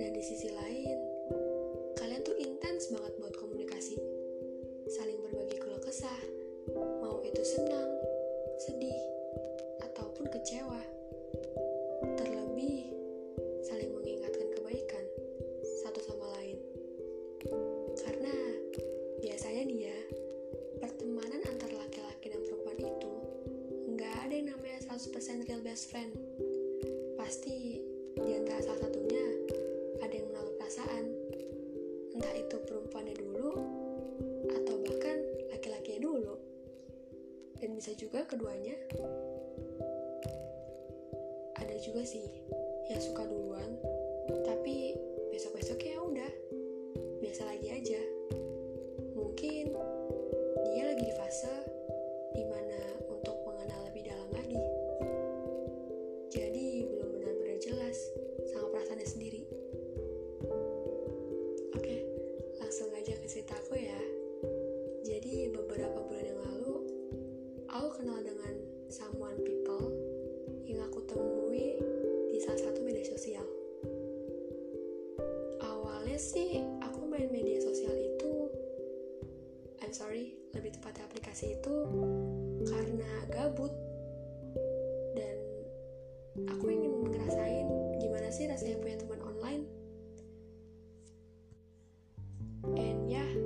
dan di sisi lain kalian tuh intens banget buat komunikasi. Saling berbagi keluh kesah mau itu senang sedih ataupun kecewa. Terlebih saling mengingatkan kebaikan satu sama lain. Karena biasanya nih ya pertemanan antar laki-laki dan perempuan itu nggak ada yang namanya 100% real best friend. Pasti di antara salah satunya juga keduanya. Ada juga sih yang suka duluan tapi besok-besoknya ya sih aku main media sosial itu, I'm sorry, lebih tepatnya aplikasi itu karena gabut. Dan aku ingin ngerasain gimana sih rasanya punya teman online. And ya aku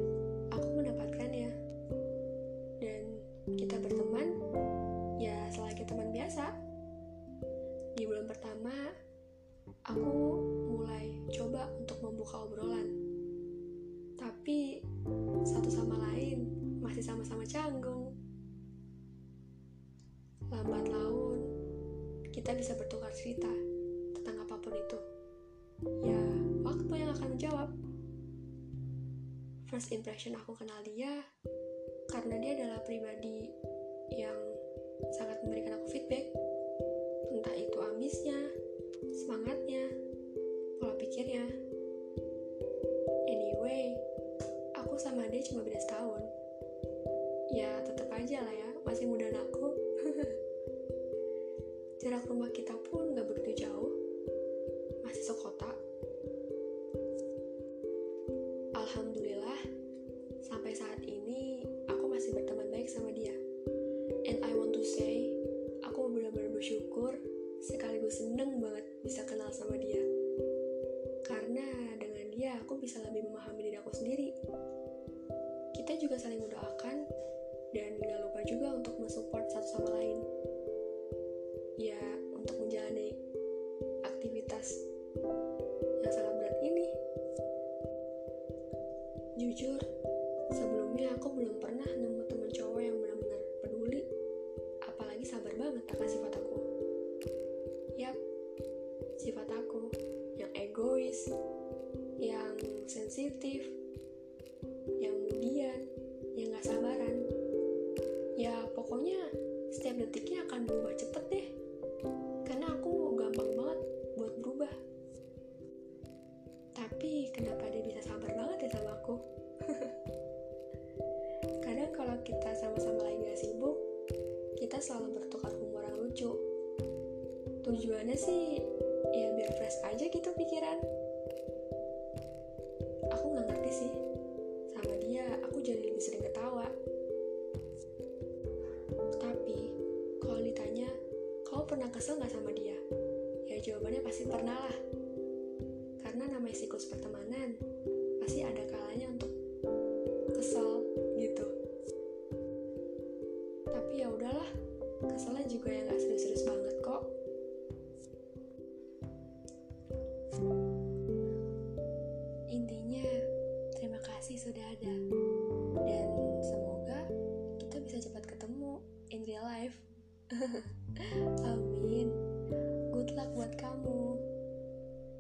bertukar cerita tentang apa pun itu. Ya, waktu yang akan menjawab. First impression aku kenal dia karena dia adalah pribadi yang sangat memberikan aku feedback. Entah itu ambisnya, semangatnya, pola pikirnya. Anyway, aku sama dia cuma beda setahun. Ya, tetap aja lah ya, masih muda aku. Jarak rumah kita pun gak begitu jauh, masih sekota. Alhamdulillah, sampai saat ini aku masih berteman baik sama dia. And I want to say, aku benar-benar bersyukur sekaligus seneng banget bisa kenal sama dia. Karena dengan dia aku bisa lebih memahami diri aku sendiri. Kita juga saling mendoakan dan gak lupa juga untuk mensupport satu sama lain tapi kenapa dia bisa sabar banget ya sama aku? Kadang kalau kita sama-sama lagi gak sibuk kita selalu bertukar humor yang lucu. Tujuannya sih ya biar fresh aja gitu pikiran. Aku nggak ngerti sih. Sama dia aku jadi lebih sering ketawa. Tapi kalau ditanya kamu pernah kesel gak sama dia? Ya jawabannya pasti pernah lah. Namanya siklus pertemanan, pasti ada kalanya untuk kesel gitu. Tapi ya udahlah, keselnya juga yang gak serius-serius banget kok. Intinya, terima kasih sudah ada. Dan semoga kita bisa cepat ketemu in real life. Amin. Good luck buat kamu.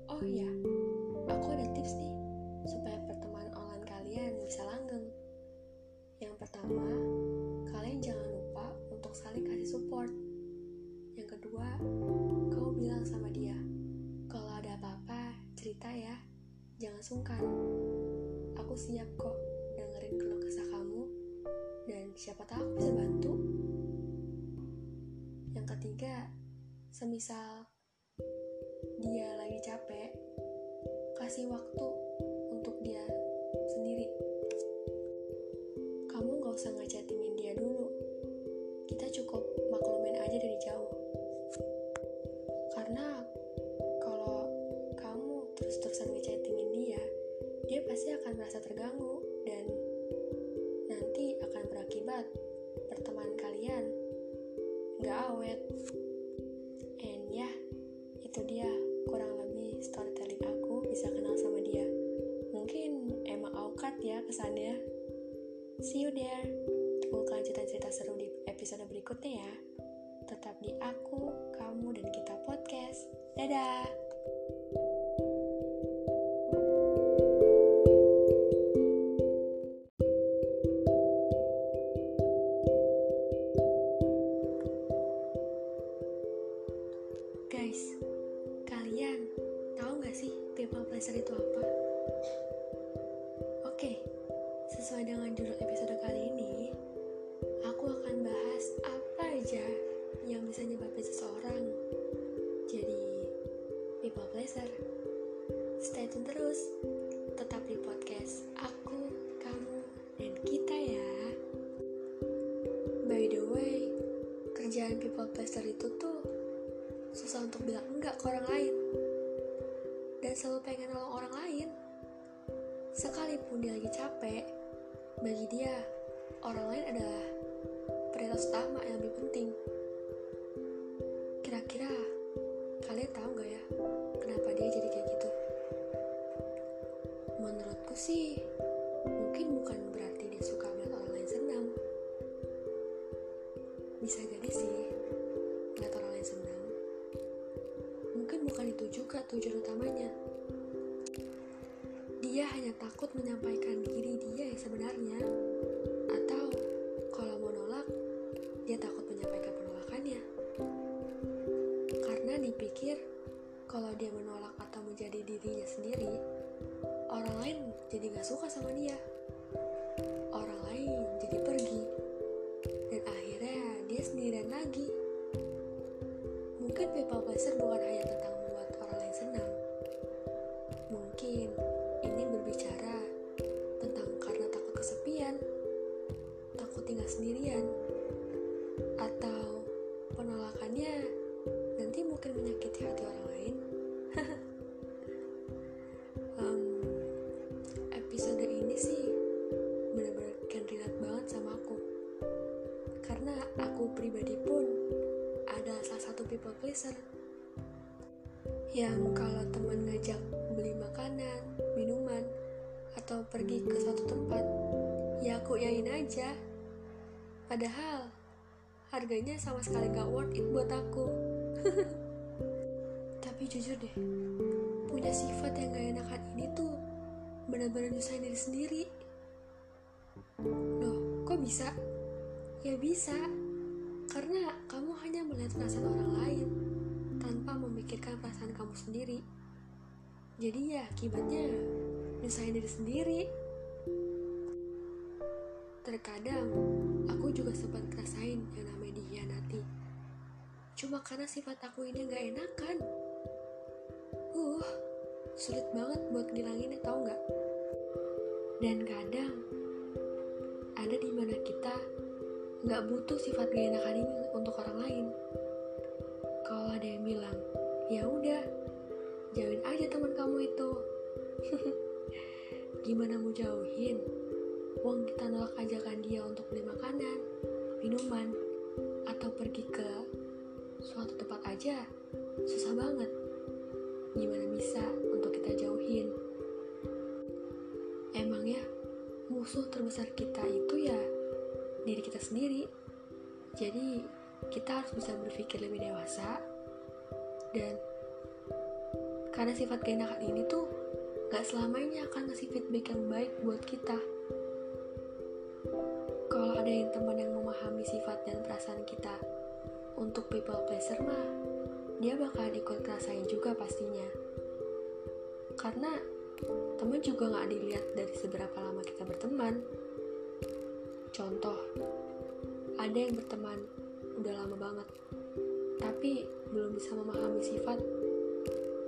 Oh ya, kedua, kau bilang sama dia, kalau ada apa-apa, cerita ya, jangan sungkan. Aku siap kok dengerin keluh kesah kamu, dan siapa tahu bisa bantu. Yang ketiga, semisal dia lagi capek, kasih waktu itu dia kurang lebih storytelling aku bisa kenal sama dia. Mungkin emang aukat ya kesannya. See you there. Tunggu kelanjutan cerita seru di episode berikutnya ya. Tetap di aku, kamu, dan kita podcast. Dadah! Stay tune terus, tetap di podcast aku, kamu, dan kita ya. By the way, kerjaan people pleasure itu tuh susah untuk bilang enggak ke orang lain. Dan selalu pengen nolong orang lain. Sekalipun dia lagi capek bagi dia orang lain adalah prioritas utama yang lebih penting menurutku sih mungkin bukan berarti dia suka melihat orang lain senang bisa jadi sih melihat orang lain senang mungkin bukan itu juga tujuan utamanya. Dia hanya takut menyampaikan diri dia yang sebenarnya, atau kalau mau nolak, dia takut menyampaikan penolakannya. Karena dipikir kalau dia menolak atau menjadi dirinya sendiri, orang lain jadi gak suka sama dia. Orang lain jadi pergi, dan akhirnya dia sendirian lagi. Mungkin people pleasure bukan hanya tentang membuat orang lain senang. Mungkin ini berbicara tentang karena takut kesepian, takut tinggal sendirian, episode ini sih benar-benar kan relate banget sama aku. Karena aku pribadi pun ada salah satu people pleaser yang kalau teman ngajak beli makanan, minuman, atau pergi ke suatu tempat, ya aku yain aja. Padahal harganya sama sekali gak worth it buat aku. Tapi jujur deh, punya sifat yang gak enakan ini tuh benar-benar nyusahin diri sendiri. Loh, kok bisa? Ya bisa, karena kamu hanya melihat perasaan orang lain tanpa memikirkan perasaan kamu sendiri. Jadi ya akibatnya nyusahin diri sendiri. Terkadang aku juga sempat ngerasain yang namanya dihianati. Cuma karena sifat aku ini gak enakan. Sulit banget buat ngilanginnya tau gak? Dan kadang ada di mana kita nggak butuh sifat gak enakan ini untuk orang lain. Kalau ada yang bilang, ya udah, jauhin aja teman kamu itu. Gimana mau jauhin? Uang kita nolak ajakan dia untuk beli makanan, minuman, atau pergi ke suatu tempat aja, susah banget. Gimana bisa jauhin? Emang ya, musuh terbesar kita itu ya diri kita sendiri. Jadi, kita harus bisa berpikir lebih dewasa dan Karena sifat keenakan ini tuh gak selamanya akan ngasih feedback yang baik buat kita. Kalau ada yang teman yang memahami sifat dan perasaan kita untuk people pleaser mah, dia bakal ikut ngerasain juga pastinya. Karena teman juga gak dilihat dari seberapa lama kita berteman. Contoh, ada yang berteman udah lama banget, tapi belum bisa memahami sifat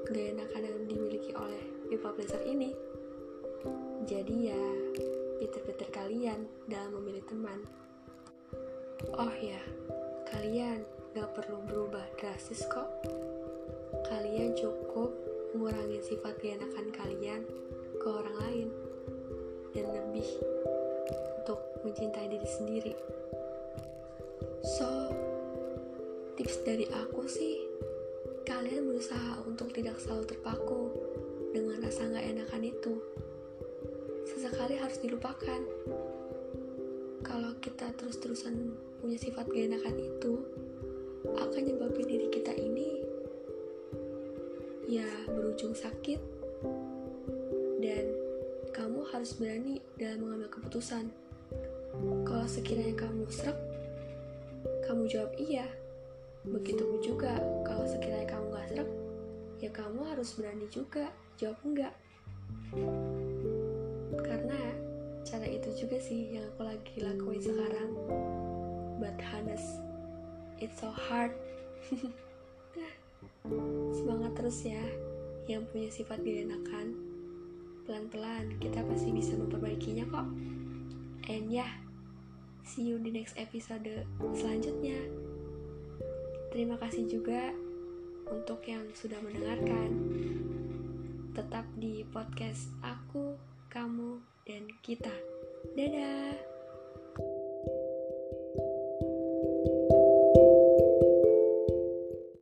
gak enakan yang dimiliki oleh people pleaser ini. Jadi ya, pinter-pinter kalian dalam memilih teman. Oh ya, kalian gak perlu berubah drastis kok. Kalian cukup mengurangi sifat keenakan kalian ke orang lain dan lebih untuk mencintai diri sendiri. So, tips dari aku sih, kalian berusaha untuk tidak selalu terpaku dengan rasa gak enakan itu. Sesekali harus dilupakan. Kalau kita terus-terusan punya sifat gak enakan itu, akan nyebabin diri kita ini ya berujung sakit dan kamu harus berani dalam mengambil keputusan. Kalau sekiranya kamu serak, kamu jawab iya. Begitupun juga kalau sekiranya kamu gak serak, ya kamu harus berani juga jawab enggak. Karena cara itu juga sih yang aku lagi lakuin sekarang. But honest, it's so hard. Semangat terus ya, yang punya sifat gak enakan. Pelan-pelan kita pasti bisa memperbaikinya kok. And ya, yeah, see you di next episode selanjutnya. Terima kasih juga untuk yang sudah mendengarkan. Tetap di podcast aku, kamu, dan kita. Dadah!